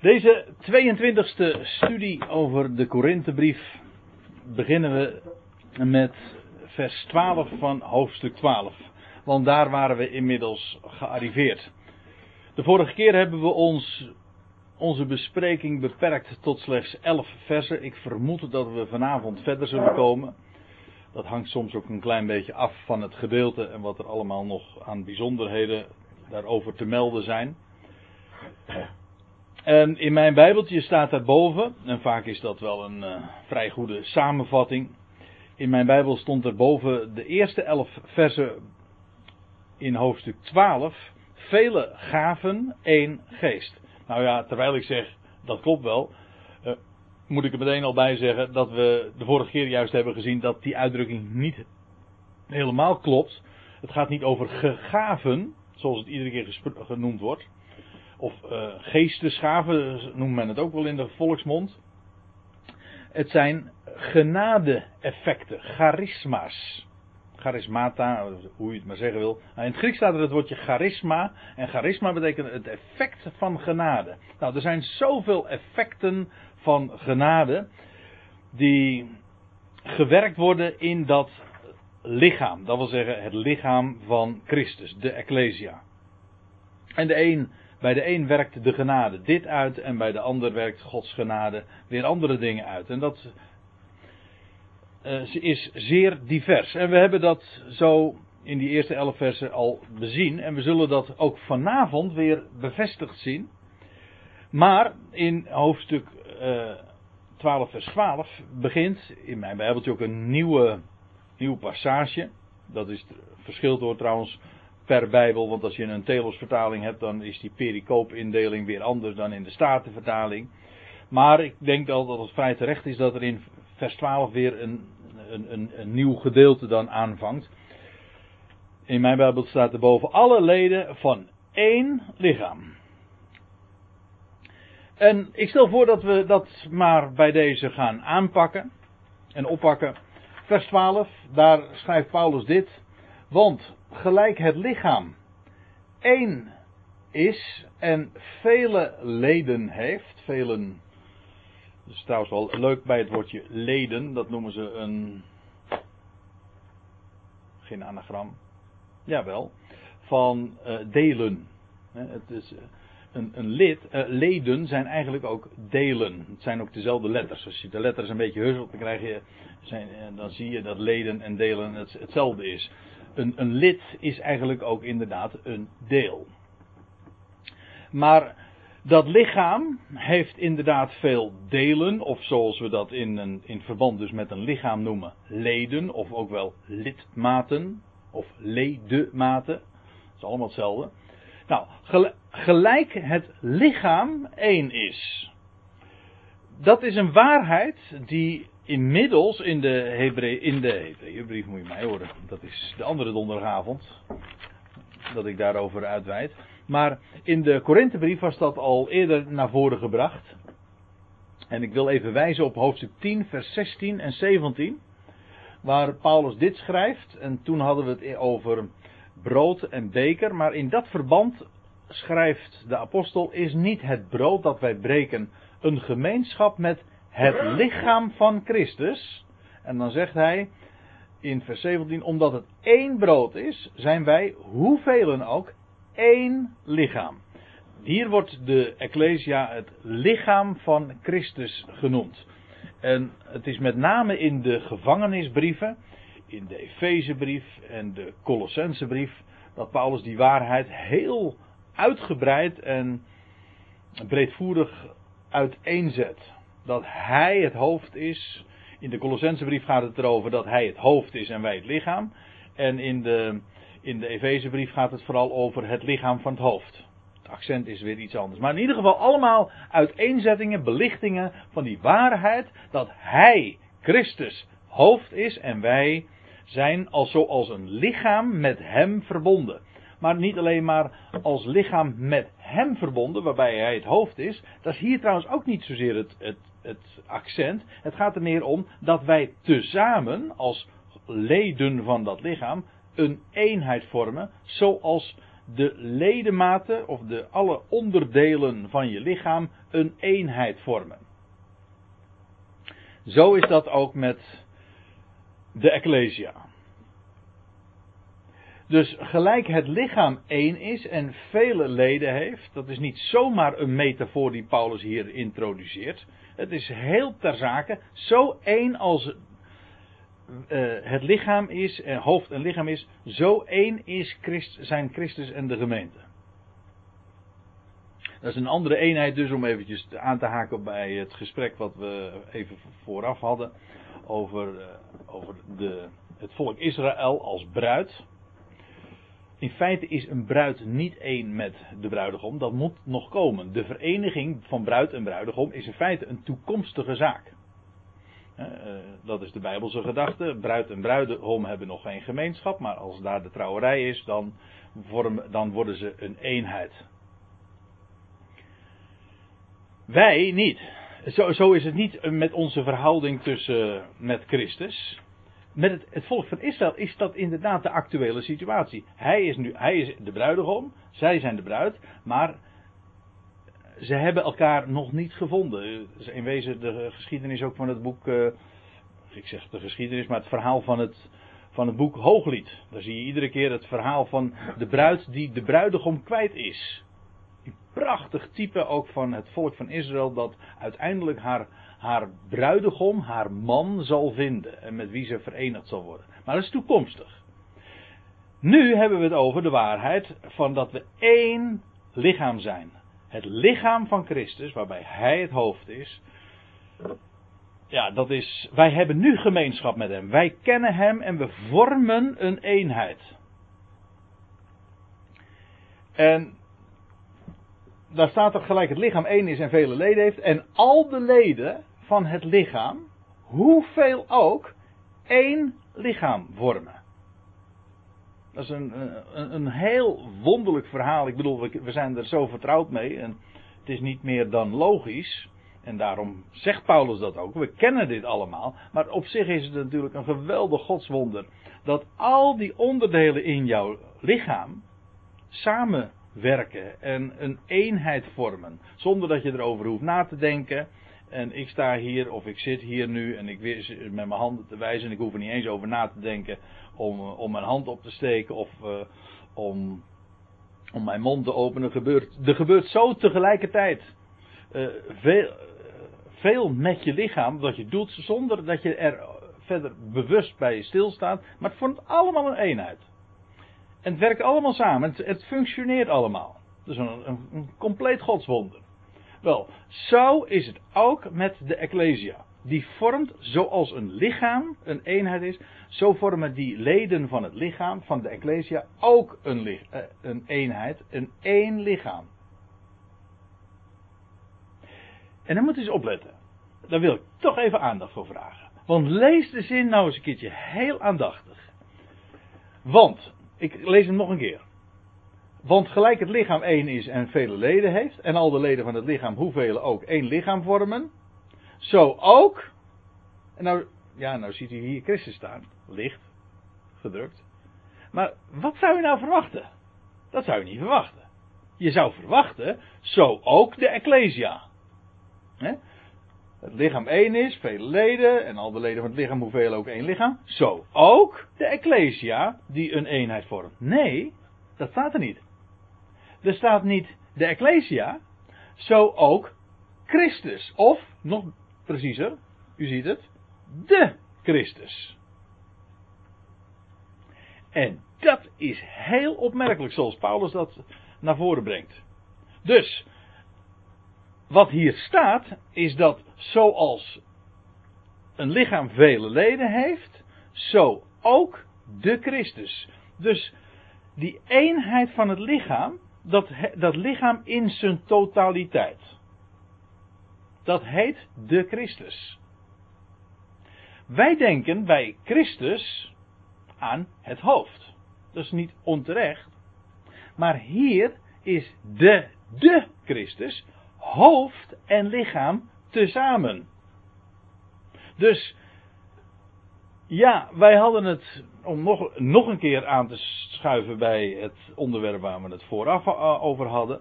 Deze 22e studie over de Korinthebrief beginnen we met vers 12 van hoofdstuk 12. Want daar waren we inmiddels gearriveerd. De vorige keer hebben we ons, onze bespreking beperkt tot slechts 11 versen. Ik vermoed dat we vanavond verder zullen komen. Dat hangt soms ook een klein beetje af van het gedeelte en wat er allemaal nog aan bijzonderheden daarover te melden zijn. In mijn Bijbeltje staat daarboven, en vaak is dat wel een uh, vrij goede samenvatting. In mijn Bijbel stond er boven de eerste elf versen in hoofdstuk 12. Vele gaven, één geest. Nou ja, terwijl ik zeg, dat klopt wel. Uh, moet ik er meteen al bij zeggen dat we de vorige keer juist hebben gezien dat die uitdrukking niet helemaal klopt. Het gaat niet over gegaven, zoals het iedere keer genoemd wordt of uh, geestesgaven, noemt men het ook wel in de volksmond. Het zijn genade-effecten, charisma's. Charismata, hoe je het maar zeggen wil. Nou, in het Grieks staat er het woordje charisma. En charisma betekent het effect van genade. Nou, er zijn zoveel effecten van genade. die gewerkt worden in dat lichaam. Dat wil zeggen het lichaam van Christus, de Ecclesia. En de een bij de een werkt de genade dit uit en bij de ander werkt Gods genade weer andere dingen uit. En dat uh, is zeer divers. En we hebben dat zo in die eerste elf versen al bezien. En we zullen dat ook vanavond weer bevestigd zien. Maar in hoofdstuk uh, eh, 12 vers 12 begint in mijn Bijbeltje ook een nieuwe, nieuwe passage. Dat is verschil door trouwens per Bijbel. Want als je een Telos vertaling hebt, dan is die pericoopindeling weer anders dan in de Statenvertaling. Maar ik denk al dat het vrij terecht is dat er in vers 12 weer een, een, een, een nieuw gedeelte dan aanvangt. In mijn Bijbel staat er boven alle leden van één lichaam. En ik stel voor dat we dat maar bij deze gaan aanpakken en oppakken. Vers 12, daar schrijft Paulus dit. Want gelijk het lichaam één is en vele leden heeft, velen, dat is trouwens wel leuk bij het woordje leden, dat noemen ze een, geen anagram, jawel, van uh, delen. Het is, eh, een, een lid, uh, leden zijn eigenlijk ook delen. Het zijn ook dezelfde letters. Als je de letters een beetje husselt, dan, krijg je, zijn, dan zie je dat leden en delen het, hetzelfde is een, een lid is eigenlijk ook inderdaad een deel. Maar dat lichaam heeft inderdaad veel delen, of zoals we dat in, in verband dus met een lichaam noemen, leden, of ook wel lidmaten, of ledematen. Dat is allemaal hetzelfde. Nou, gelijk het lichaam één is. Dat is een waarheid die inmiddels in de Hebreeënbrief moet je mij horen. Dat is de andere donderdagavond. Dat ik daarover uitweid. Maar in de Korinthebrief was dat al eerder naar voren gebracht. En ik wil even wijzen op hoofdstuk 10, vers 16 en 17. Waar Paulus dit schrijft. En toen hadden we het over brood en beker. Maar in dat verband schrijft de apostel: Is niet het brood dat wij breken een gemeenschap met het lichaam van Christus. En dan zegt hij in vers 17, omdat het één brood is, zijn wij, hoeveel ook, één lichaam. Hier wordt de Ecclesia het lichaam van Christus genoemd. En het is met name in de gevangenisbrieven, in de Efezebrief en de Colossensebrief, dat Paulus die waarheid heel uitgebreid en breedvoerig uiteenzet dat hij het hoofd is. In de Colossensebrief gaat het erover dat hij het hoofd is en wij het lichaam. En in de, in de Efezebrief gaat het vooral over het lichaam van het hoofd. Het accent is weer iets anders. Maar in ieder geval allemaal uiteenzettingen, belichtingen van die waarheid dat hij, Christus, hoofd is en wij zijn als zoals een lichaam met hem verbonden. Maar niet alleen maar als lichaam met hem verbonden, waarbij hij het hoofd is. Dat is hier trouwens ook niet zozeer het, het het accent. Het gaat er meer om dat wij tezamen als leden van dat lichaam een eenheid vormen, zoals de ledematen of de alle onderdelen van je lichaam een eenheid vormen. Zo is dat ook met de Ecclesia. Dus gelijk het lichaam één is en vele leden heeft, dat is niet zomaar een metafoor die Paulus hier introduceert. Het is heel ter zake, zo één als uh, het lichaam is, en hoofd en lichaam is, zo één is Christ, zijn Christus en de gemeente. Dat is een andere eenheid dus om eventjes aan te haken bij het gesprek wat we even vooraf hadden over, uh, over de, het volk Israël als bruid. In feite is een bruid niet één met de bruidegom, dat moet nog komen. De vereniging van bruid en bruidegom is in feite een toekomstige zaak. Eh, dat is de Bijbelse gedachte. Bruid en bruidegom hebben nog geen gemeenschap, maar als daar de trouwerij is, dan, vormen, dan worden ze een eenheid. Wij niet. Zo, zo, is het niet met onze verhouding tussen met Christus. Met het, volk van Israël is dat inderdaad de actuele situatie. Hij is nu, hij is de bruidegom, zij zijn de bruid, maar ze hebben elkaar nog niet gevonden. In wezen de geschiedenis ook van het boek, uh, ik zeg de geschiedenis, maar het verhaal van het, van het boek Hooglied. Daar zie je iedere keer het verhaal van de bruid die de bruidegom kwijt is. Een prachtig type ook van het volk van Israël dat uiteindelijk haar, haar bruidegom, haar man zal vinden en met wie ze verenigd zal worden. Maar dat is toekomstig. Nu hebben we het over de waarheid van dat we één lichaam zijn het lichaam van Christus, waarbij Hij het hoofd is. Ja, dat is. Wij hebben nu gemeenschap met Hem. Wij kennen Hem en we vormen een eenheid. En daar staat er gelijk het lichaam één is en vele leden heeft. En al de leden van het lichaam, hoeveel ook, één lichaam vormen. Dat is een, een, heel wonderlijk verhaal. Ik bedoel, we, we zijn er zo vertrouwd mee. En het is niet meer dan logisch. En daarom zegt Paulus dat ook. We kennen dit allemaal. Maar op zich is het natuurlijk een geweldig godswonder. Dat al die onderdelen in jouw lichaam samenwerken en een eenheid vormen. Zonder dat je erover hoeft na te denken. En ik sta hier of ik zit hier nu en ik wist met mijn handen te wijzen en ik hoef er niet eens over na te denken om, eh, om mijn hand op te steken of uh, om, om mijn mond te openen. Gebeurt, er gebeurt zo tegelijkertijd uh, veel, veel met je lichaam dat je doet zonder dat je er verder bewust bij stilstaat. Maar het vormt allemaal een eenheid. En het werkt allemaal samen. Het, het functioneert allemaal. Dus een, een, een compleet godswonder. Wel, zo is het ook met de Ecclesia. Die vormt zoals een lichaam een eenheid is, zo vormen die leden van het lichaam, van de Ecclesia, ook een, eh, een eenheid, een één lichaam. En dan moet je eens opletten. Daar wil ik toch even aandacht voor vragen. Want lees de zin nou eens een keertje heel aandachtig. Want, ik lees hem nog een keer. Want gelijk het lichaam één is en vele leden heeft, en al de leden van het lichaam, hoeveel ook, één lichaam vormen, zo ook. En nou, ja, nou ziet u hier Christus staan, licht, gedrukt. Maar wat zou je nou verwachten? Dat zou je niet verwachten. Je zou verwachten, zo ook de Ecclesia. Het lichaam één is, vele leden, en al de leden van het lichaam, hoeveel ook één lichaam. Zo ook de Ecclesia, die een eenheid vormt. Nee, dat staat er niet. Er staat niet de Ecclesia, zo ook Christus. Of, nog preciezer, u ziet het, de Christus. En dat is heel opmerkelijk zoals Paulus dat naar voren brengt. Dus, wat hier staat, is dat zoals een lichaam vele leden heeft, zo ook de Christus. Dus die eenheid van het lichaam, dat, dat lichaam in zijn totaliteit. Dat heet de Christus. Wij denken bij Christus aan het hoofd. Dat is niet onterecht. Maar hier is de, de Christus, hoofd en lichaam tezamen. Dus ja, wij hadden het, om nog, nog een keer aan te aanschuiven bij het onderwerp waar we het vooraf eh, over hadden.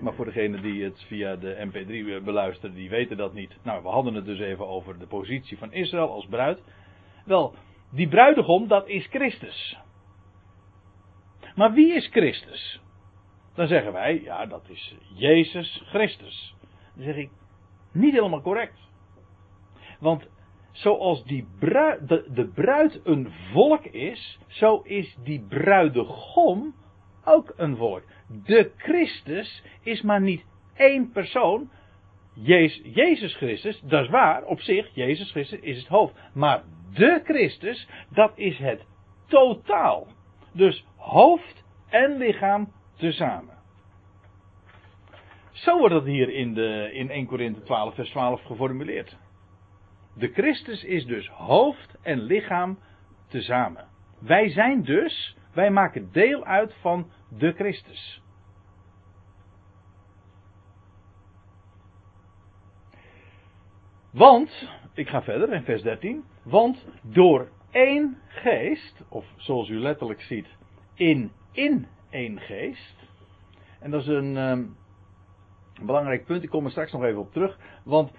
Maar voor degenen die het via de MP3 beluisteren, die weten dat niet. Nou, we hadden het dus even over de positie van Israël als bruid. Wel, die bruidegom, dat is Christus. Maar wie is Christus? Dan zeggen wij, ja, dat is Jezus Christus. Dan zeg ik, niet helemaal correct. Want zoals die de, de bruid een volk is, zo is die bruidegom ook een volk. De Christus is maar niet één persoon. Jezus, Jezus Christus, dat is waar, op zich, Jezus Christus is het hoofd. Maar de Christus, dat is het totaal. Dus hoofd en lichaam tezamen. Zo wordt het hier in, de, in 1 Korinthe 12, vers 12 geformuleerd. De Christus is dus hoofd en lichaam tezamen. Wij zijn dus, wij maken deel uit van de Christus. Want, ik ga verder in vers 13. Want door één geest, of zoals u letterlijk ziet, in in één geest. En dat is een, um, belangrijk punt, ik kom er straks nog even op terug. Want,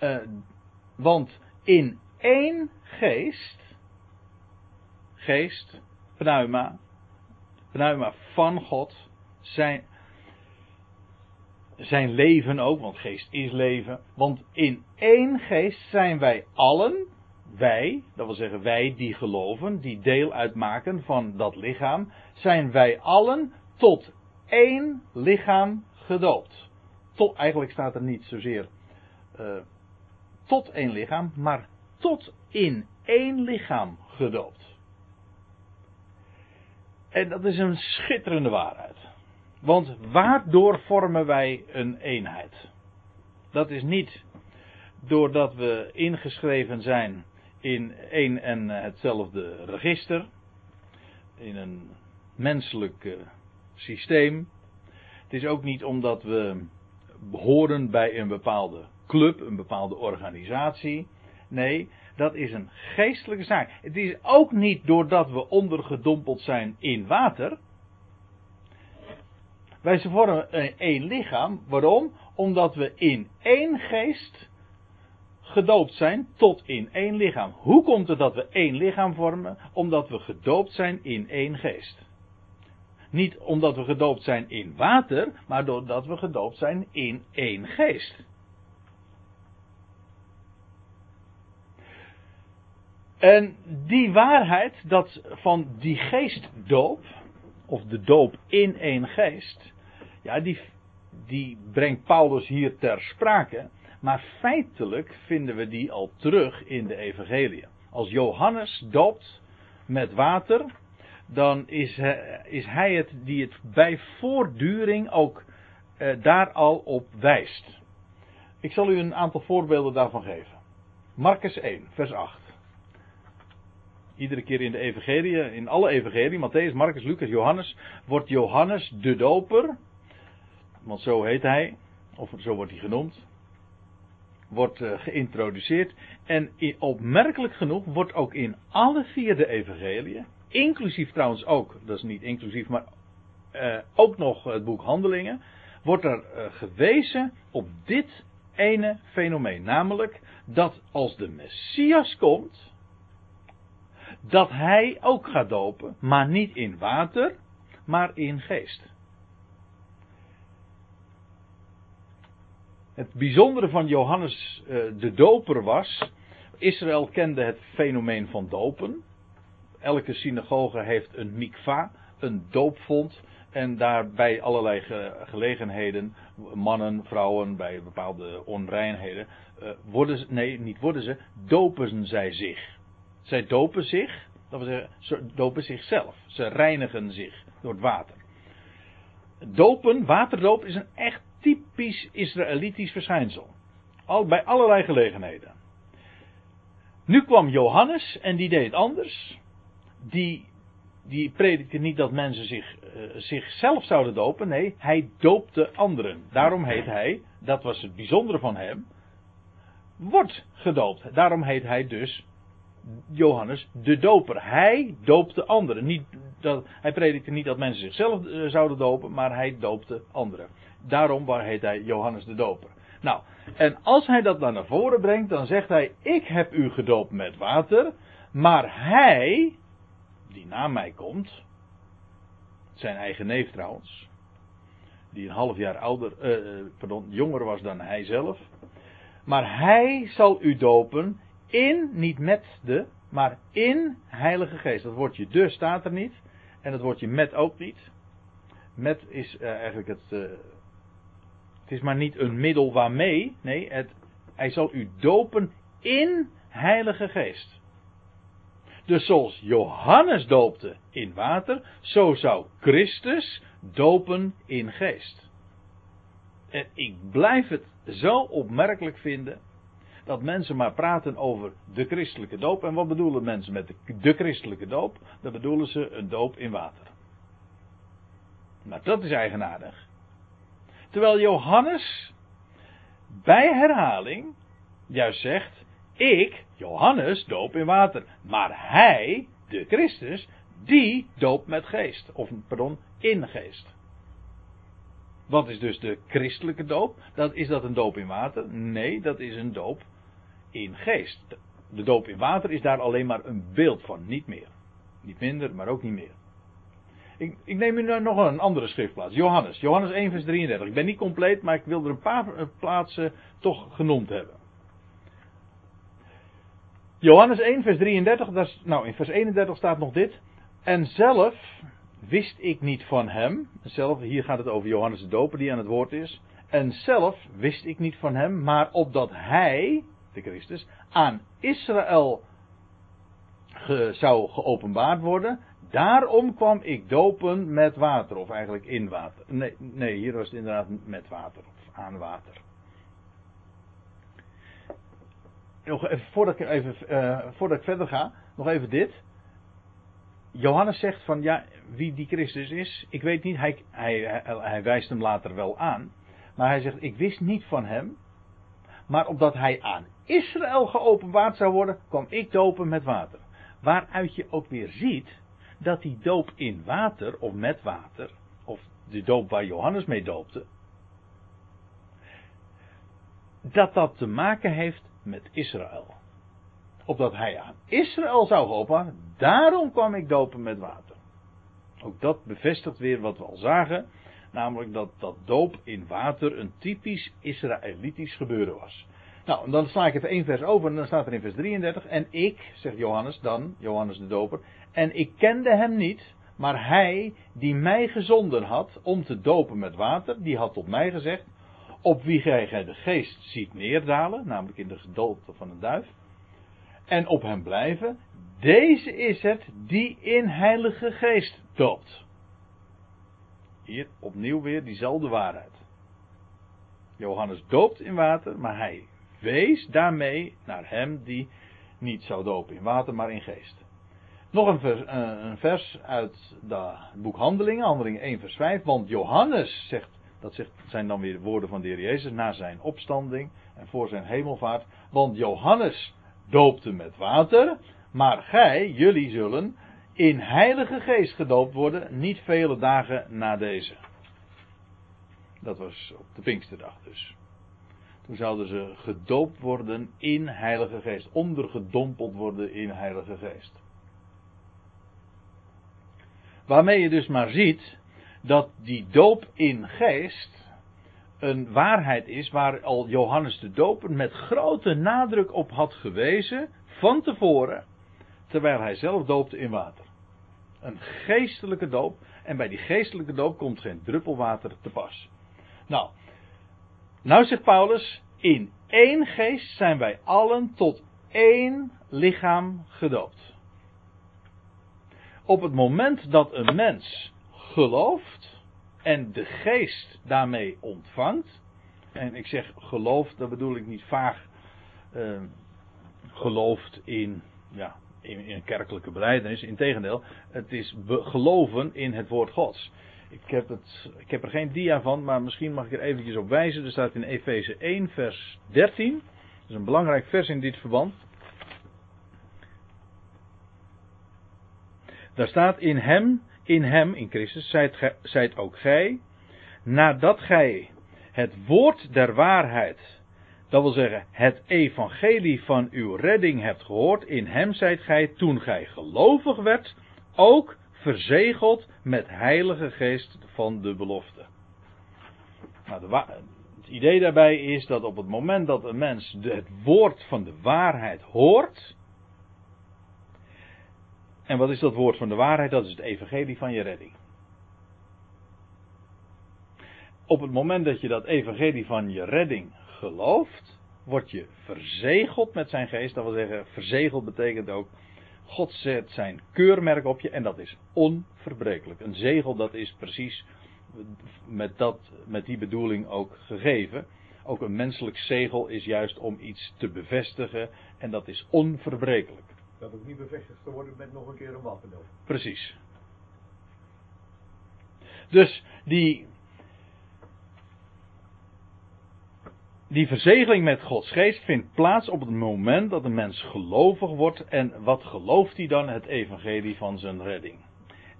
uh, want in één geest, geest, pneuma, pneuma van God, zijn, zijn leven ook, want geest is leven. Want in één geest zijn wij allen, wij, dat wil zeggen wij die geloven, die deel uitmaken van dat lichaam, zijn wij allen tot één lichaam gedoopt. Tot, eigenlijk staat er niet zozeer uh, tot één lichaam, maar tot in één lichaam gedoopt. En dat is een schitterende waarheid. Want waardoor vormen wij een eenheid? Dat is niet doordat we ingeschreven zijn in één en hetzelfde register, in een menselijk systeem. Het is ook niet omdat we behoren bij een bepaalde club, een bepaalde organisatie. Nee, dat is een geestelijke zaak. Het is ook niet doordat we ondergedompeld zijn in water. Wij vormen één lichaam. Waarom? Omdat we in één geest gedoopt zijn tot in één lichaam. Hoe komt het dat we één lichaam vormen? Omdat we gedoopt zijn in één geest. Niet omdat we gedoopt zijn in water, maar doordat we gedoopt zijn in één geest. En die waarheid dat van die geestdoop, of de doop in één geest, ja, die, die brengt Paulus hier ter sprake. Maar feitelijk vinden we die al terug in de evangelie. Als Johannes doopt met water, dan is hij, is hij het die het bij voortduring ook eh, daar al op wijst. Ik zal u een aantal voorbeelden daarvan geven. Marcus 1, vers 8. Iedere keer in de evangelie, in alle evangelie, Matthäus, Marcus, Lucas, Johannes, wordt Johannes de doper, want zo heet hij, of zo wordt hij genoemd, wordt uh, geïntroduceerd. En opmerkelijk genoeg wordt ook in alle vier de evangelieën, inclusief trouwens ook, dat is niet inclusief, maar uh, ook nog het boek Handelingen, wordt er uh, gewezen op dit ene fenomeen. Namelijk dat als de Messias komt, dat hij ook gaat dopen, maar niet in water, maar in geest. Het bijzondere van Johannes de Doper was, Israël kende het fenomeen van dopen elke synagoge heeft een mikva, een doopvond. En daarbij allerlei gelegenheden, mannen, vrouwen, bij bepaalde onreinheden, uh, worden ze, nee, niet worden ze, dopen zij zich. Zij dopen zich, dat wil zeggen, ze dopen zichzelf. Ze reinigen zich door het water. Dopen, waterdoop, is een echt typisch Israëlitisch verschijnsel. Al, bij allerlei gelegenheden. Nu kwam Johannes en die deed anders die, die predikte niet dat mensen zich, uh, zichzelf zouden dopen. Nee, hij doopte anderen. Daarom heet hij, dat was het bijzondere van hem, wordt gedoopt. Daarom heet hij dus Johannes de doper. Hij doopte anderen. Niet dat, hij predikte niet dat mensen zichzelf eh, zouden dopen, maar hij doopte anderen. Daarom heet hij Johannes de doper. Nou, en als hij dat dan naar voren brengt, dan zegt hij: Ik heb u gedoopt met water, maar hij, die na mij komt, zijn eigen neef trouwens, die een half jaar ouder, uh, pardon, jonger was dan hij zelf. Maar hij zal u dopen in, niet met de, maar in Heilige Geest. Dat woordje de staat er niet. En het woordje met ook niet. Met is uh, eigenlijk het. Uh, het is maar niet een middel waarmee. Nee, het, hij zal u dopen in Heilige Geest. Dus zoals Johannes doopte in water, zo zou Christus dopen in geest. En ik blijf het zo opmerkelijk vinden dat mensen maar praten over de christelijke doop. En wat bedoelen mensen met de, christelijke doop? Dan bedoelen ze een doop in water. Maar dat is eigenaardig. Terwijl Johannes bij herhaling juist zegt: Ik, Johannes, doop in water. Maar hij, de Christus, die doopt met geest. Of pardon, in geest. Wat is dus de christelijke doop? Dat, is dat een doop in water? Nee, dat is een doop in geest. De doop in water is daar alleen maar een beeld van, niet meer. Niet minder, maar ook niet meer. Ik, ik neem u nu nog een andere schriftplaats. Johannes. Johannes 1 vers 33. Ik ben niet compleet, maar ik wil er een paar eh, plaatsen toch genoemd hebben. Johannes 1 vers 33. Dat is, nou, in vers 31 staat nog dit. En zelf wist ik niet van hem. Zelf, hier gaat het over Johannes de Doper die aan het woord is. En zelf wist ik niet van hem, maar opdat hij, Christus, aan Israël zou geopenbaard worden. Daarom kwam ik dopen met water, of eigenlijk in water. Nee, nee hier was het inderdaad met water, of aan water. Nog even, voordat ik, even, uh, voordat ik verder ga, nog even dit. Johannes zegt van ja, wie die Christus is, ik weet niet, hij, hij, hij wijst hem later wel aan. Maar hij zegt, ik wist niet van hem. Maar opdat hij aan Israël geopenbaard zou worden, kwam ik dopen met water. Waaruit je ook weer ziet dat die doop in water, of met water, of de doop waar Johannes mee doopte, dat dat te maken heeft met Israël opdat hij aan Israël zou hopen. Daarom kwam ik dopen met water. Ook dat bevestigt weer wat we al zagen. Namelijk dat dat doop in water een typisch Israëlitisch gebeuren was. Nou, dan sla ik even één vers over en dan staat er in vers 33. En ik, zegt Johannes dan, Johannes de Doper. En ik kende hem niet, maar hij die mij gezonden had om te dopen met water, die had tot mij gezegd. Op wie gij de geest ziet neerdalen, namelijk in de gedolte van een duif en op hem blijven, deze is het die in Heilige Geest doopt. Hier opnieuw weer diezelfde waarheid. Johannes doopt in water, maar hij wees daarmee naar hem die niet zou dopen in water, maar in geest. Nog een vers, eh, een vers uit het boek Handelingen, Handelingen 1 vers 5. Want Johannes zegt, dat zijn dan weer de woorden van de Heer Jezus na zijn opstanding en voor zijn hemelvaart. Want Johannes doopte met water, maar gij, jullie zullen in heilige geest gedoopt worden, niet vele dagen na deze. Dat was op de Pinksterdag dus. Toen zouden ze gedoopt worden in heilige geest, ondergedompeld worden in heilige geest. Waarmee je dus maar ziet dat die doop in geest een waarheid is waar al Johannes de Doper met grote nadruk op had gewezen van tevoren, terwijl hij zelf doopte in water. Een geestelijke doop. En bij die geestelijke doop komt geen druppel water te pas. Nou, nou zegt Paulus, in één geest zijn wij allen tot één lichaam gedoopt. Op het moment dat een mens gelooft, en de geest daarmee ontvangt. En ik zeg geloof, dat bedoel ik niet vaag uh, gelooft in, ja, in, in, een kerkelijke beleidenis. Integendeel, het is geloven in het woord Gods. Ik heb, het, ik heb er geen dia van, maar misschien mag ik er eventjes op wijzen. Er staat in Efeze 1, vers 13. Dat is een belangrijk vers in dit verband. Daar staat in hem, in hem, in Christus, zijt, gij- zijt ook gij, nadat gij het woord der waarheid, dat wil zeggen het evangelie van uw redding hebt gehoord, in hem zijt gij, toen gij gelovig werd, ook verzegeld met heilige geest van de belofte. Nou, het idee daarbij is dat op het moment dat een mens het woord van de waarheid hoort. En wat is dat woord van de waarheid? Dat is het evangelie van je redding. Op het moment dat je dat evangelie van je redding gelooft, word je verzegeld met zijn geest. Dat wil zeggen, verzegeld betekent ook, God zet zijn keurmerk op je en dat is onverbrekelijk. Een zegel dat is precies met, dat, met die bedoeling ook gegeven. Ook een menselijk zegel is juist om iets te bevestigen en dat is onverbrekelijk. Dat ook niet bevestigd te worden met nog een keer een wapendoop. Precies. Dus die. Die verzegeling met Gods geest vindt plaats op het moment dat een mens gelovig wordt. En wat gelooft hij dan? Het evangelie van zijn redding.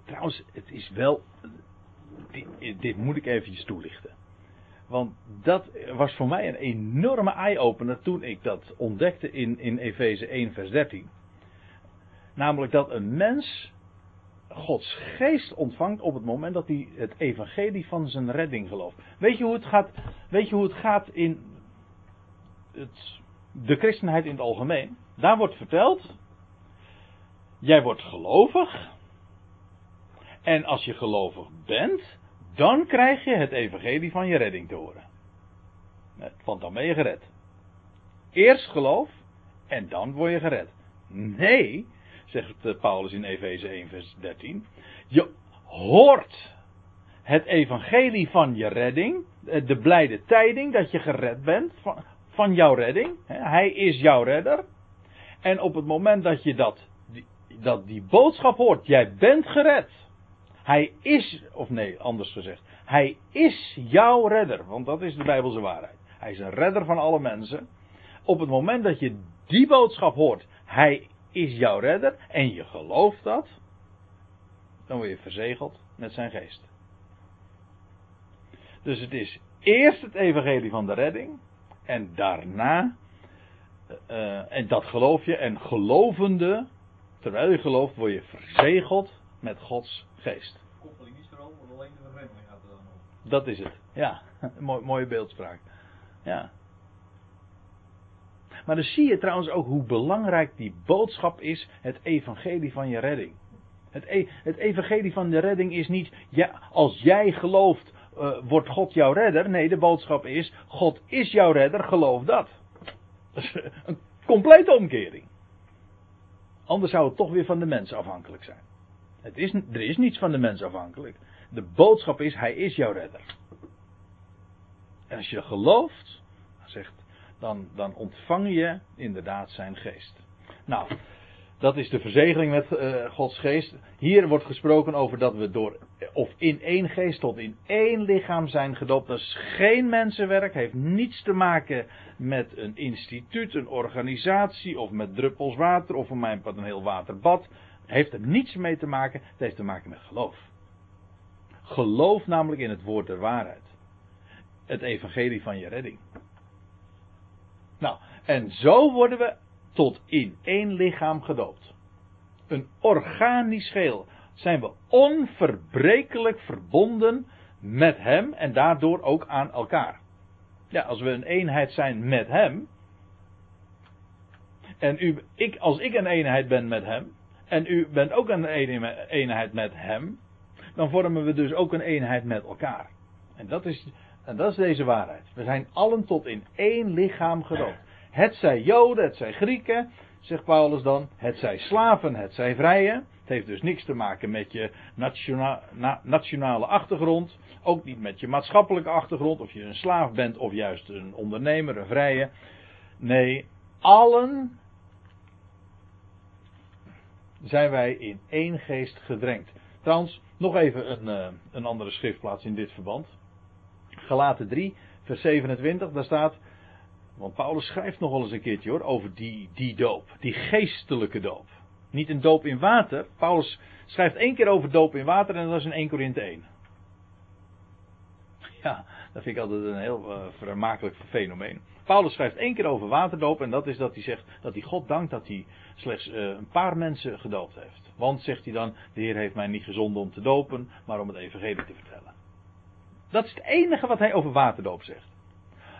Trouwens, het is wel. Dit, moet ik eventjes toelichten. Want dat was voor mij een enorme eye-opener toen ik dat ontdekte in, in Efeze 1, vers 13. Namelijk dat een mens Gods geest ontvangt op het moment dat hij het evangelie van zijn redding gelooft. Weet je hoe het gaat, weet je hoe het gaat in de christenheid in het algemeen? Daar wordt verteld, jij wordt gelovig. En als je gelovig bent, dan krijg je het evangelie van je redding te horen. Want dan ben je gered. Eerst geloof en dan word je gered. Nee, zegt Paulus in Efeze 1, vers 13. Je hoort het evangelie van je redding, de blijde tijding dat je gered bent van, jouw redding. Hij is jouw redder. En op het moment dat je dat, die, dat die boodschap hoort, jij bent gered. Hij is, of nee, anders gezegd, hij is jouw redder, want dat is de Bijbelse waarheid. Hij is een redder van alle mensen. Op het moment dat je die boodschap hoort, hij is jouw redder en je gelooft dat, dan word je verzegeld met zijn geest. Dus het is eerst het evangelie van de redding en daarna, uh, en dat geloof je, en gelovende, terwijl je gelooft, word je verzegeld met Gods geest. koppeling is er al, maar alleen de gaat er dan op. Dat is het, ja, Mooi, mooie beeldspraak. Ja. Maar dan zie je trouwens ook hoe belangrijk die boodschap is, het evangelie van je redding. Het, e het evangelie van de redding is niet, ja, als jij gelooft, uh, wordt God jouw redder. Nee, de boodschap is, God is jouw redder, geloof dat. Dat is een complete omkering. Anders zou het toch weer van de mens afhankelijk zijn. Het is, er is niets van de mens afhankelijk. De boodschap is, hij is jouw redder. En als je gelooft, zegt dan, dan ontvang je inderdaad zijn geest. Nou, dat is de verzegeling met uh, Gods geest. Hier wordt gesproken over dat we door, of in één geest tot in één lichaam zijn gedoopt. Dat is geen mensenwerk, heeft niets te maken met een instituut, een organisatie, of met druppels water, of voor mijn part een heel waterbad. Heeft er niets mee te maken, het heeft te maken met geloof. Geloof namelijk in het woord der waarheid. Het evangelie van je redding. Nou, en zo worden we tot in één lichaam gedoopt. Een organisch geheel. Zijn we onverbrekelijk verbonden met Hem en daardoor ook aan elkaar. Ja, als we een eenheid zijn met Hem. En u, ik, als ik een eenheid ben met Hem. En u bent ook een eenheid met Hem. Dan vormen we dus ook een eenheid met elkaar. En dat is, en dat is deze waarheid. We zijn allen tot in één lichaam gedoopt. Het zij Joden, het zij Grieken, zegt Paulus dan. Het zij slaven, het zij vrije. Het heeft dus niks te maken met je nationa, na, nationale achtergrond. Ook niet met je maatschappelijke achtergrond. Of je een slaaf bent of juist een ondernemer, een vrije. Nee, allen zijn wij in één geest gedrenkt. Trouwens, nog even een, uh, een andere schriftplaats in dit verband. Galaten 3, vers 27, daar staat. Want Paulus schrijft nog wel eens een keertje hoor, over die, die doop, die geestelijke doop. Niet een doop in water. Paulus schrijft één keer over doop in water en dat is in 1 Korinthe 1. Ja, dat vind ik altijd een heel uh, vermakelijk fenomeen. Paulus schrijft één keer over waterdoop en dat is dat hij zegt dat hij God dankt dat hij slechts uh, een paar mensen gedoopt heeft. Want, zegt hij dan, de Heer heeft mij niet gezonden om te dopen, maar om het evangelie te vertellen. Dat is het enige wat hij over waterdoop zegt.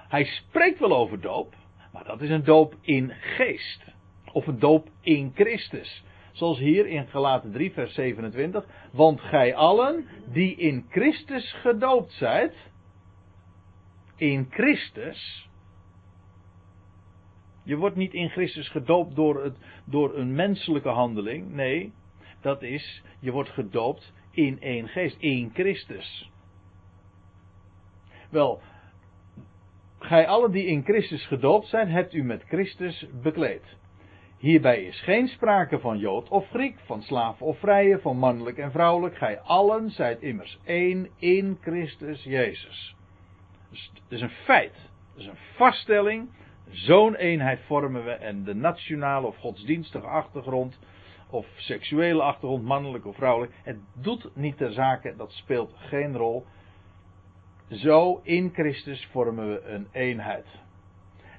Hij spreekt wel over doop, maar dat is een doop in geest. Of een doop in Christus. Zoals hier in Galaten 3, vers 27. Want gij allen die in Christus gedoopt zijt. In Christus. Je wordt niet in Christus gedoopt door, het, door een menselijke handeling. Nee, dat is, je wordt gedoopt in één geest, in Christus. Wel, gij allen die in Christus gedoopt zijn, hebt u met Christus bekleed. Hierbij is geen sprake van Jood of Griek, van slaaf of vrije, van mannelijk en vrouwelijk. Gij allen zijt immers één in Christus Jezus. Dus het is een feit, het is een vaststelling. Zo'n eenheid vormen we en de nationale of godsdienstige achtergrond of seksuele achtergrond, mannelijk of vrouwelijk, het doet niet ter zake, dat speelt geen rol. Zo in Christus vormen we een eenheid.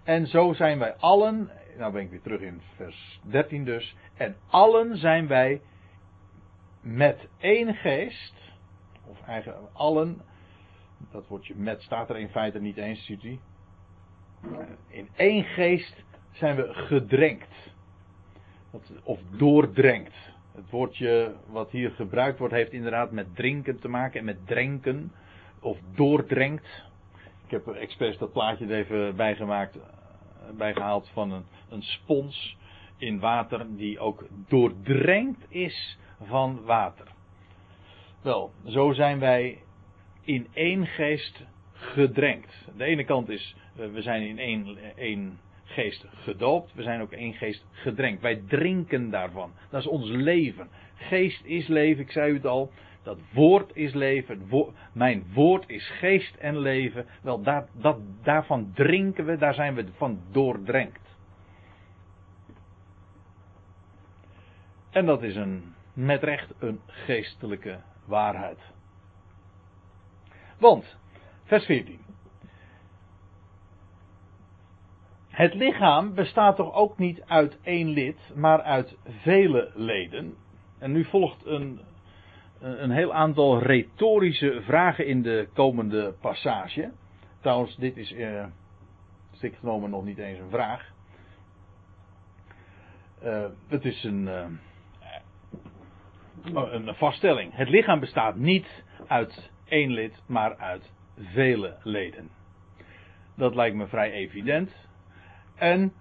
En zo zijn wij allen, nou ben ik weer terug in vers 13 dus, en allen zijn wij met één geest, of eigenlijk allen, dat woordje met staat er in feite niet eens, ziet u. In één geest zijn we gedrenkt. Of doordrenkt. Het woordje wat hier gebruikt wordt heeft inderdaad met drinken te maken en met drenken. Of doordrenkt. Ik heb expres dat plaatje er even bijgemaakt bijgehaald van een, een spons in water die ook doordrenkt is van water. Wel, zo zijn wij in één geest gedrenkt. De ene kant is, eh, we zijn in één, één geest gedoopt, we zijn ook één geest gedrenkt. Wij drinken daarvan. Dat is ons leven. Geest is leven, ik zei het al. Dat woord is leven. mijn woord is geest en leven. Wel, daar, dat, daarvan drinken we, daar zijn we van doordrenkt. En dat is een, met recht een geestelijke waarheid. Want, vers 14. Het lichaam bestaat toch ook niet uit één lid, maar uit vele leden. En nu volgt een een heel aantal retorische vragen in de komende passage. Trouwens, dit is uh, strikt genomen nog niet eens een vraag. Uh, het is een, uh, een vaststelling. Het lichaam bestaat niet uit één lid, maar uit vele leden. Dat lijkt me vrij evident. En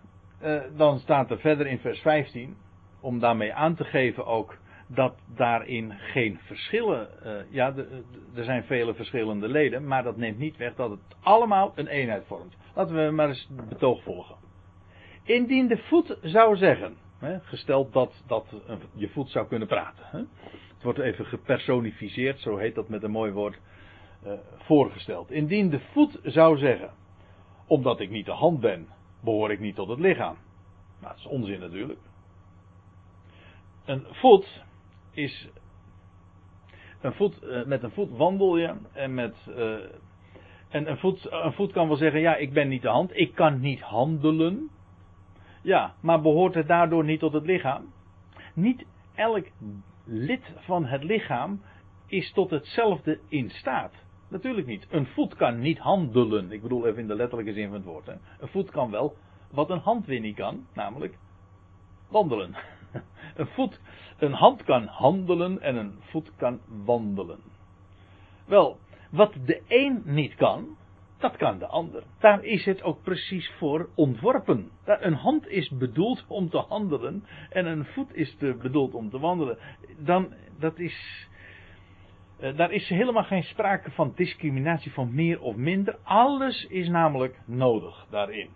dan staat er verder in vers 15, om daarmee aan te geven ook dat daarin geen verschillen. Uh, ja, er zijn vele verschillende leden, maar dat neemt niet weg dat het allemaal een eenheid vormt. Laten we maar eens het betoog volgen. Indien de voet zou zeggen, hè, gesteld dat, dat je voet zou kunnen praten. Hè, het wordt even gepersonificeerd, zo heet dat met een mooi woord, uh, voorgesteld. Indien de voet zou zeggen, omdat ik niet de hand ben, behoor ik niet tot het lichaam. Nou, dat is onzin natuurlijk. Een voet is. Een voet, eh, met een voet wandel je en met. Uh, en een voet, een voet kan wel zeggen: Ja, ik ben niet de hand, ik kan niet handelen. Ja, maar behoort het daardoor niet tot het lichaam? Niet elk lid van het lichaam is tot hetzelfde in staat. Natuurlijk niet. Een voet kan niet handelen. Ik bedoel even in de letterlijke zin van het woord. Hè. Een voet kan wel wat een hand weer niet kan, namelijk wandelen. Een, voet, een hand kan handelen en een voet kan wandelen. Wel, wat de een niet kan, dat kan de ander. Daar is het ook precies voor ontworpen. Een hand is bedoeld om te handelen en een voet is bedoeld om te wandelen. Dan, dat is, eh, daar is helemaal geen sprake van discriminatie van meer of minder. Alles is namelijk nodig daarin.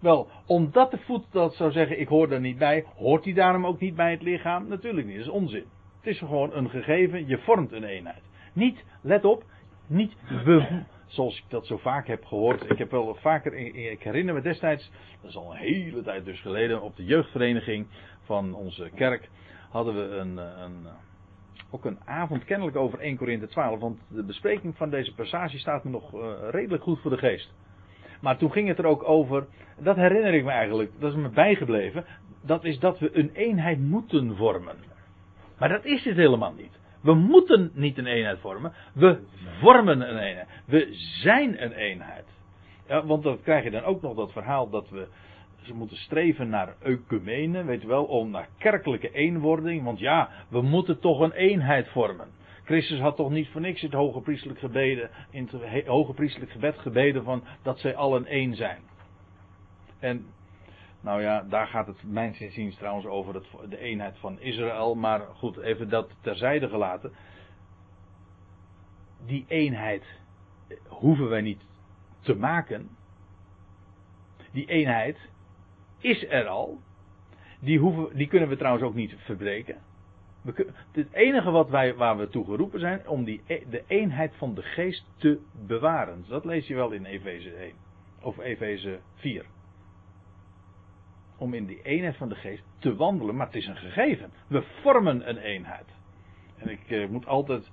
Wel, omdat de voet dat zou zeggen, ik hoor er niet bij, hoort hij daarom ook niet bij het lichaam? Natuurlijk niet, dat is onzin. Het is gewoon een gegeven, je vormt een eenheid. Niet, let op, niet we, zoals ik dat zo vaak heb gehoord. Ik heb wel vaker, ik herinner me destijds, dat is al een hele tijd dus geleden, op de jeugdvereniging van onze kerk hadden we een, een ook een avond kennelijk over 1 Korinthe 12. Want de bespreking van deze passage staat me nog uh, redelijk goed voor de geest. Maar toen ging het er ook over, dat herinner ik me eigenlijk, dat is me bijgebleven. Dat is dat we een eenheid moeten vormen. Maar dat is het helemaal niet. We moeten niet een eenheid vormen. We vormen een eenheid. We zijn een eenheid. Ja, want dan krijg je dan ook nog dat verhaal dat we ze moeten streven naar ecumene, weet je wel, om naar kerkelijke eenwording. Want ja, we moeten toch een eenheid vormen. Christus had toch niet voor niks het hoge priestelijk, gebeden, in het hoge priestelijk gebed gebeden van dat zij allen één zijn. En nou ja, daar gaat het mijn inziens trouwens over het, de eenheid van Israël. Maar goed, even dat terzijde gelaten. Die eenheid hoeven wij niet te maken. Die eenheid is er al. Die, hoeven, die kunnen we trouwens ook niet verbreken. Het enige wat wij, waar we toe geroepen zijn, om die, e- de eenheid van de geest te bewaren. Dat lees je wel in Efeze 1. Of Efeze 4. Om in die eenheid van de geest te wandelen, maar het is een gegeven. We vormen een eenheid. En ik eh, moet altijd,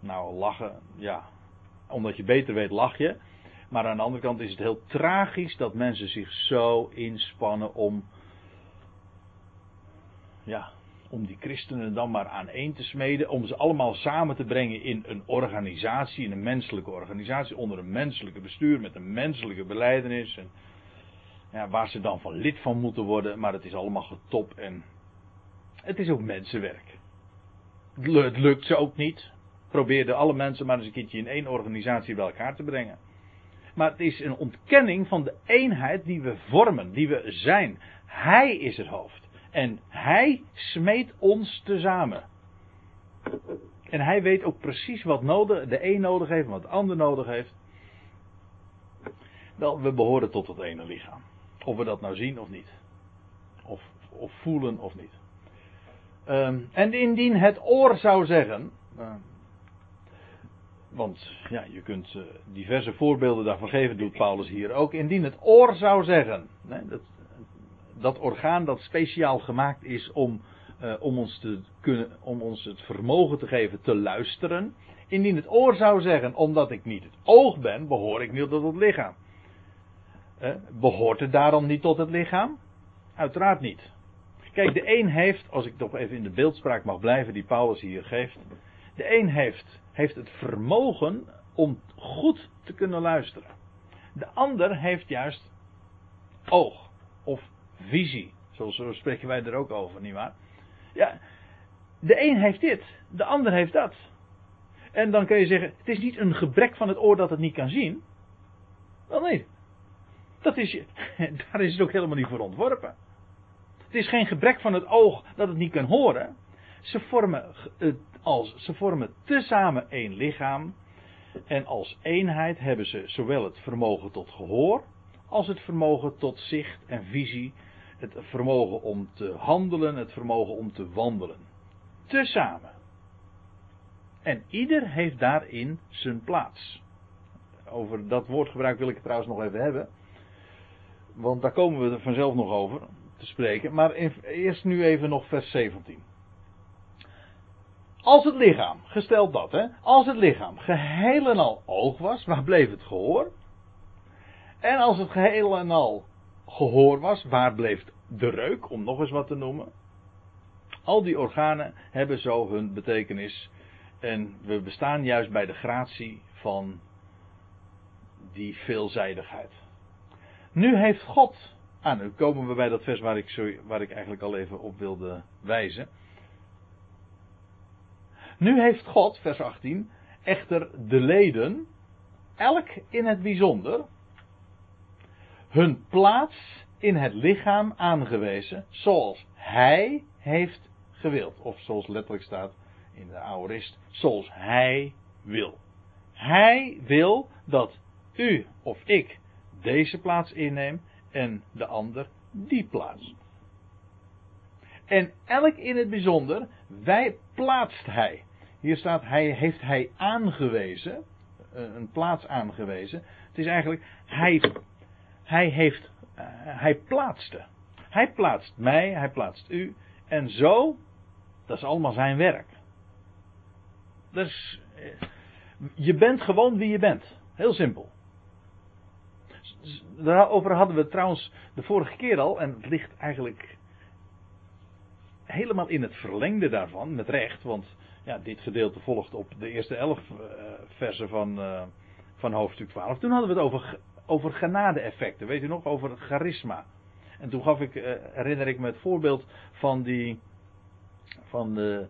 nou lachen, ja, omdat je beter weet lach je. Maar aan de andere kant is het heel tragisch dat mensen zich zo inspannen om. Ja, om die christenen dan maar aan één te smeden. Om ze allemaal samen te brengen in een organisatie, in een menselijke organisatie. Onder een menselijke bestuur met een menselijke beleidenis. En, ja, waar ze dan van lid van moeten worden. Maar het is allemaal getop en. Het is ook mensenwerk. Het lukt ze ook niet. Probeerde alle mensen maar eens een keertje in één organisatie bij elkaar te brengen. Maar het is een ontkenning van de eenheid die we vormen, die we zijn. Hij is het hoofd. En hij smeet ons tezamen. En hij weet ook precies wat nodig, de een nodig heeft en wat de ander nodig heeft. Wel, we behoren tot het ene lichaam. Of we dat nou zien of niet. Of, of voelen of niet. Um, en indien het oor zou zeggen. Uh, want ja, je kunt uh, diverse voorbeelden daarvan geven, doet Paulus hier ook. Indien het oor zou zeggen, dat, dat orgaan dat speciaal gemaakt is om, uh, om, ons te kunnen, om ons het vermogen te geven te luisteren. Indien het oor zou zeggen, omdat ik niet het oog ben, behoor ik niet tot het lichaam. Uh, behoort het daarom niet tot het lichaam? Uiteraard niet. Kijk, de een heeft, als ik toch even in de beeldspraak mag blijven die Paulus hier geeft. De een heeft heeft het vermogen om goed te kunnen luisteren. De ander heeft juist oog of visie. Zo, spreken wij er ook over, nietwaar? Ja, de een heeft dit, de ander heeft dat. En dan kun je zeggen, het is niet een gebrek van het oor dat het niet kan zien. Wel nee. Dat is, daar is het ook helemaal niet voor ontworpen. Het is geen gebrek van het oog dat het niet kan horen. Ze vormen als ze vormen tezamen één lichaam. En als eenheid hebben ze zowel het vermogen tot gehoor, als het vermogen tot zicht en visie, het vermogen om te handelen, het vermogen om te wandelen. Tezamen. En ieder heeft daarin zijn plaats. Over dat woordgebruik wil ik het trouwens nog even hebben. Want daar komen we er vanzelf nog over te spreken. Maar eerst nu even nog vers 17. Als het lichaam, gesteld dat, hè, als het lichaam geheel en al oog was, waar bleef het gehoor? En als het geheel en al gehoor was, waar bleef de reuk, om nog eens wat te noemen? Al die organen hebben zo hun betekenis. En we bestaan juist bij de gratie van die veelzijdigheid. Nu heeft God. Ah, nu komen we bij dat vers waar ik, waar ik eigenlijk al even op wilde wijzen. Nu heeft God, vers 18, echter de leden, elk in het bijzonder, hun plaats in het lichaam aangewezen, zoals Hij heeft gewild. Of zoals letterlijk staat in de aorist, zoals Hij wil. Hij wil dat u of ik deze plaats inneem en de ander die plaats. En elk in het bijzonder, wij plaatst Hij. Hier staat, hij heeft hij aangewezen. een plaats aangewezen. Het is eigenlijk, hij, hij heeft, uh, hij plaatste. Hij plaatst mij, hij plaatst u. En zo, dat is allemaal zijn werk. Dus, je bent gewoon wie je bent. Heel simpel. Daarover hadden we trouwens de vorige keer al, en het ligt eigenlijk helemaal in het verlengde daarvan, met recht, want ja, dit gedeelte volgt op de eerste elf uh, versen van, van hoofdstuk 12. Toen hadden we het over, over genade-effecten, weet u nog, over charisma. En toen gaf ik, uh, herinner ik me het voorbeeld van die, van de,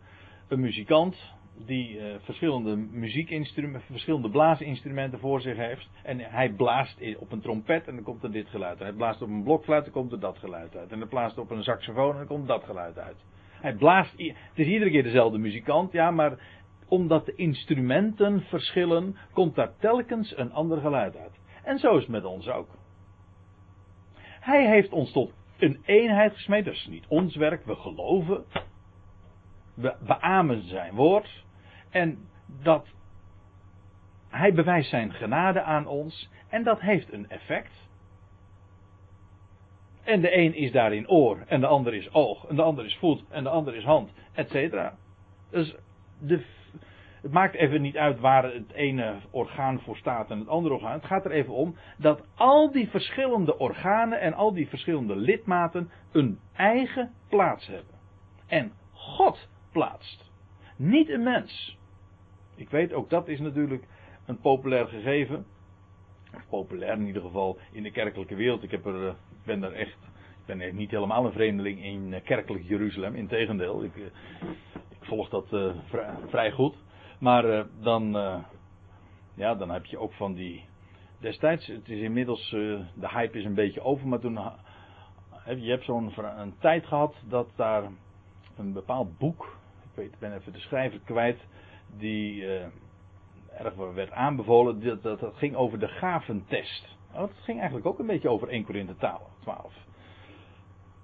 een muzikant die uh, verschillende muziekinstrumenten, verschillende blaasinstrumenten voor zich heeft. En hij blaast op een trompet en dan komt er dit geluid uit. Hij blaast op een blokfluit en komt er dat geluid uit. En hij blaast op een saxofoon en dan komt dat geluid uit. Hij blaast, het is iedere keer dezelfde muzikant, ja, maar omdat de instrumenten verschillen, komt daar telkens een ander geluid uit. En zo is het met ons ook. Hij heeft ons tot een eenheid gesmeed, dat is niet ons werk, we geloven. We beamen zijn woord. En dat hij bewijst zijn genade aan ons. En dat heeft een effect. En de een is daarin oor, en de ander is oog, en de ander is voet, en de ander is hand, etc. Dus de, het maakt even niet uit waar het ene orgaan voor staat en het andere orgaan. Het gaat er even om dat al die verschillende organen en al die verschillende lidmaten een eigen plaats hebben. En God plaatst. Niet een mens. Ik weet, ook dat is natuurlijk een populair gegeven. Of populair in ieder geval in de kerkelijke wereld. Ik heb er, eh, ben er echt, ik ben niet helemaal een vreemdeling in eh, kerkelijk Jeruzalem. Integendeel, ik, eh, ik volg dat vrij, goed. Maar uh, dan, uh, ja, dan heb je ook van die. Destijds, het is inmiddels, de hype is een beetje over, maar toen. Je hebt zo'n een tijd gehad dat daar een bepaald boek ik weet, ben even de schrijver kwijt, die erg werd aanbevolen, dat, dat, ging over de gaventest. Oh, dat ging eigenlijk ook een beetje over 1 Korinthe 12.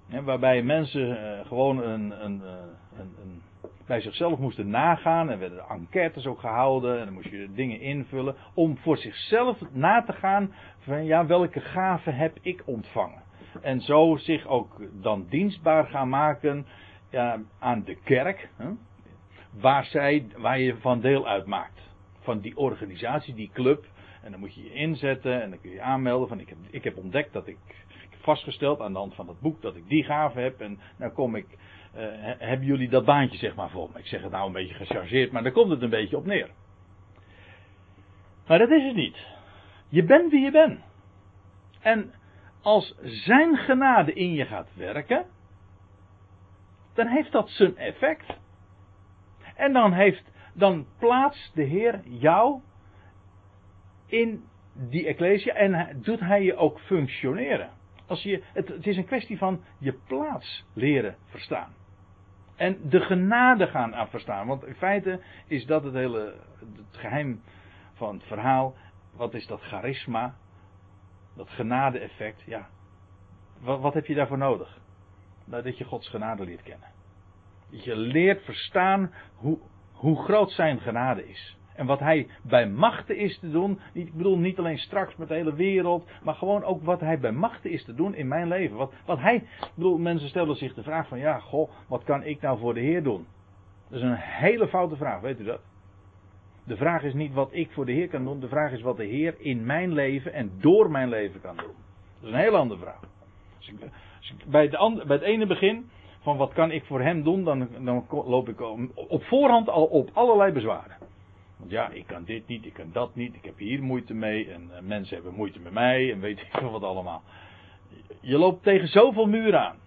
Ja, waarbij mensen gewoon een, een, een, een, bij zichzelf moesten nagaan. En werden enquêtes ook gehouden. En dan moest je dingen invullen. Om voor zichzelf na te gaan van ja, welke gaven heb ik ontvangen. En zo zich ook dan dienstbaar gaan maken ja, aan de kerk, hè, waar, zij, waar je van deel uitmaakt. Van die organisatie, die club. En dan moet je je inzetten en dan kun je aanmelden van ik heb, ik heb ontdekt dat ik, vastgesteld aan de hand van dat boek dat ik die gave heb. En nou kom ik, hebben jullie dat baantje zeg maar voor me. Ik zeg het nou een beetje gechargeerd, maar daar komt het een beetje op neer. Maar dat is het niet. Je bent wie je bent. En als zijn genade in je gaat werken, dan heeft dat zijn effect. En dan, heeft, dan plaatst de Heer jou in die Ecclesia en doet hij je ook functioneren. Als je, het, het is een kwestie van je plaats leren verstaan. En de genade gaan aan verstaan. Want in feite is dat het hele het geheim van het verhaal. Wat is dat charisma? Dat genade-effect. Ja. Wat, wat heb je daarvoor nodig? Nou, dat je Gods genade leert kennen. Dat je leert verstaan hoe, hoe groot zijn genade is. En wat hij bij machten is te doen. Ik bedoel niet alleen straks met de hele wereld. Maar gewoon ook wat hij bij machten is te doen in mijn leven. Wat, wat hij. Ik bedoel, mensen stellen zich de vraag van ja, goh, wat kan ik nou voor de Heer doen? Dat is een hele foute vraag, weet u dat? De vraag is niet wat ik voor de Heer kan doen. De vraag is wat de Heer in mijn leven en door mijn leven kan doen. Dat is een hele andere vraag. Als ik, bij, het bij het ene begin, van wat kan ik voor hem doen, dan, dan loop ik op voorhand al op allerlei bezwaren. Want ja, ik kan dit niet, ik kan dat niet, ik heb hier moeite mee en uh, mensen hebben moeite met mij en weet ik veel wat allemaal. Je loopt tegen zoveel muren aan.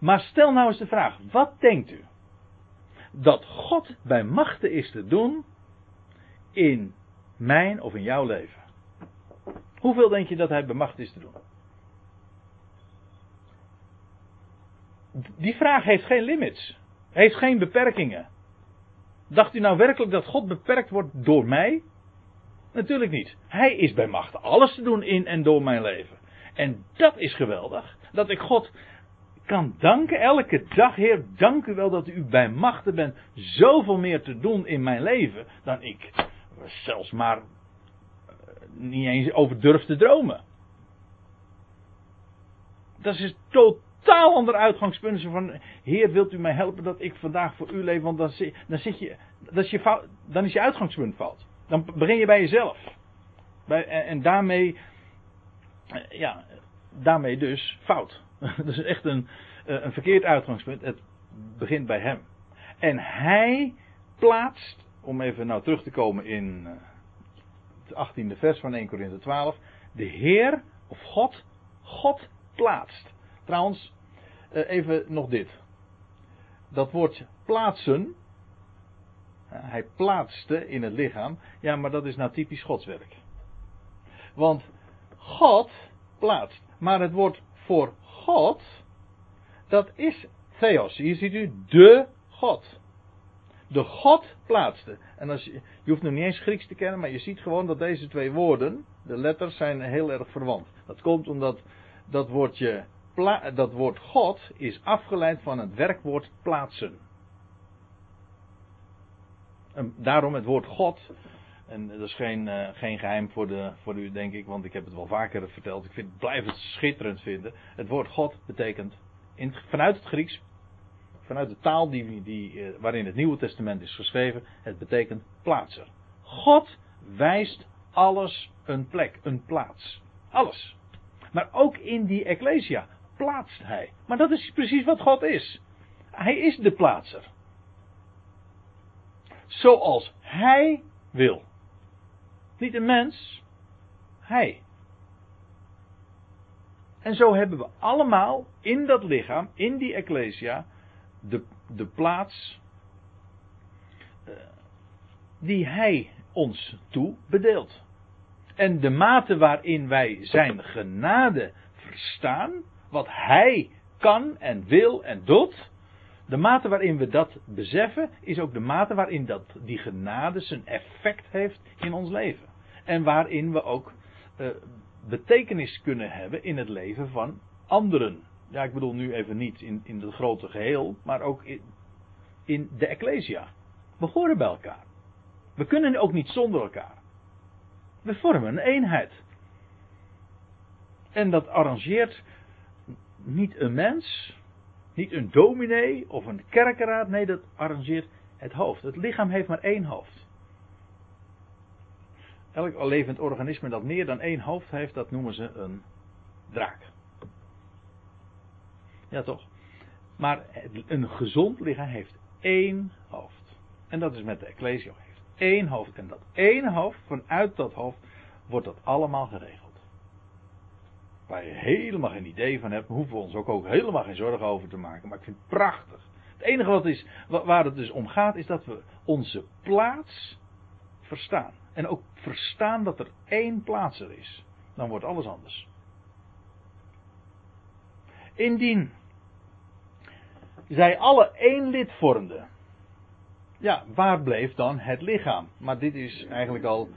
Maar stel nou eens de vraag, wat denkt u? Dat God bij machten is te doen in mijn of in jouw leven? Hoeveel denk je dat hij bij macht is te doen? Die vraag heeft geen limits. Heeft geen beperkingen. Dacht u nou werkelijk dat God beperkt wordt door mij? Natuurlijk niet. Hij is bij macht alles te doen in en door mijn leven. En dat is geweldig. Dat ik God kan danken elke dag, Heer, dank u wel dat u bij machten bent zoveel meer te doen in mijn leven dan ik zelfs maar niet eens over durft te dromen. Dat is een totaal ander uitgangspunt. Van, Heer, wilt u mij helpen dat ik vandaag voor u leef? Want dan, zit, dan, zit je, dat je fout, dan is je uitgangspunt fout. Dan begin je bij jezelf. Bij, en, en daarmee, ja, daarmee dus fout. Dat is echt een, een verkeerd uitgangspunt. Het begint bij hem. En hij plaatst, om even nou terug te komen in eh, het 18e vers van 1 Korinthe 12, de Heer of God, God plaatst. Trouwens, eh, even nog dit. Dat woordje plaatsen, hij plaatste in het lichaam, ja, maar dat is nou typisch Godswerk. Want God plaatst, maar het woord voor God, dat is Theos. Hier ziet u de God. De God plaatste. En als je, je hoeft nog niet eens Grieks te kennen, maar je ziet gewoon dat deze twee woorden, de letters, zijn heel erg verwant. Dat komt omdat dat woordje, dat woord God is afgeleid van het werkwoord plaatsen. En daarom het woord God, en dat is geen, uh, geen geheim voor, de, voor u denk ik, want ik heb het wel vaker verteld. Ik vind, blijf het schitterend vinden. Het woord God betekent in, vanuit het Grieks vanuit de taal die, die, eh, waarin het Nieuwe Testament is geschreven, het betekent plaatser. God wijst alles een plek, een plaats. Alles. Maar ook in die Ecclesia plaatst hij. Maar dat is precies wat God is. Hij is de plaatser. Zoals hij wil. Niet een mens, hij. En zo hebben we allemaal in dat lichaam, in die Ecclesia, de, de plaats uh, die Hij ons toe bedeelt. En de mate waarin wij Zijn genade verstaan, wat Hij kan en wil en doet, de mate waarin we dat beseffen, is ook de mate waarin dat, die genade zijn effect heeft in ons leven. En waarin we ook uh, betekenis kunnen hebben in het leven van anderen ja, ik bedoel nu even niet in, in het grote geheel, maar ook in, in de Ecclesia. We horen bij elkaar. We kunnen ook niet zonder elkaar. We vormen een eenheid. En dat arrangeert niet een mens, niet een dominee of een kerkeraad, nee, dat arrangeert het hoofd. Het lichaam heeft maar één hoofd. Elk levend organisme dat meer dan één hoofd heeft, dat noemen ze een draak. Ja, toch? Maar een gezond lichaam heeft één hoofd. En dat is met de Ecclesia heeft één hoofd. En dat één hoofd, vanuit dat hoofd, wordt dat allemaal geregeld. Waar je helemaal geen idee van hebt, hoeven we ons ook, ook helemaal geen zorgen over te maken. Maar ik vind het prachtig. Het enige wat is, waar het dus om gaat, is dat we onze plaats verstaan. En ook verstaan dat er één plaats er is. Dan wordt alles anders. Indien zij alle één lid vormden. Ja, waar bleef dan het lichaam? Maar dit is eigenlijk al.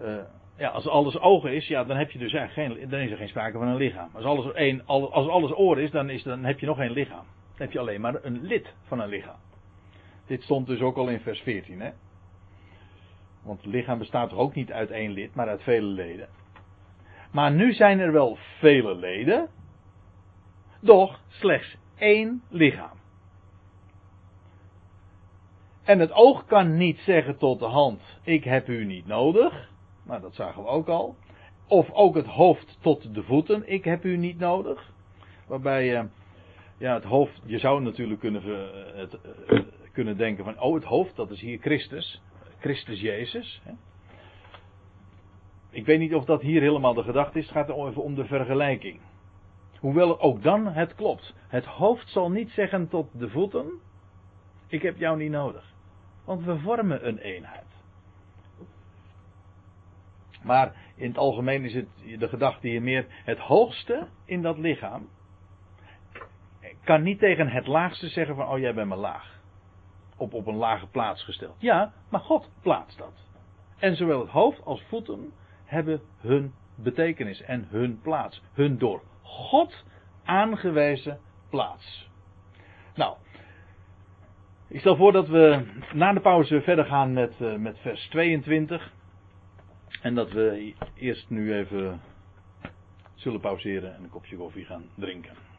Uh, ja, als alles ogen is, ja, dan heb je dus eigenlijk geen, dan is er geen sprake van een lichaam. Als alles, één, als alles oor is, dan, is, dan heb je nog geen lichaam. Dan heb je alleen maar een lid van een lichaam. Dit stond dus ook al in vers 14, hè? Want het lichaam bestaat toch ook niet uit één lid, maar uit vele leden. Maar nu zijn er wel vele leden, doch slechts één lichaam. En het oog kan niet zeggen tot de hand: Ik heb u niet nodig. Nou, dat zagen we ook al. Of ook het hoofd tot de voeten: Ik heb u niet nodig. Waarbij uh, ja, het hoofd, je zou natuurlijk kunnen, uh, het, uh, kunnen denken: van, Oh, het hoofd, dat is hier Christus. Christus Jezus. Hè. Ik weet niet of dat hier helemaal de gedachte is. Het gaat even om de vergelijking. Hoewel ook dan het klopt. Het hoofd zal niet zeggen tot de voeten: Ik heb jou niet nodig. Want we vormen een eenheid. Maar in het algemeen is het de gedachte hier meer: het hoogste in dat lichaam kan niet tegen het laagste zeggen: van, Oh, jij bent me laag. Op, op een lage plaats gesteld. Ja, maar God plaatst dat. En zowel het hoofd als voeten hebben hun betekenis en hun plaats. Hun door God aangewezen plaats. Nou, ik stel voor dat we na de pauze verder gaan met, uh, met vers 22. En dat we eerst nu even zullen pauzeren en een kopje koffie gaan drinken.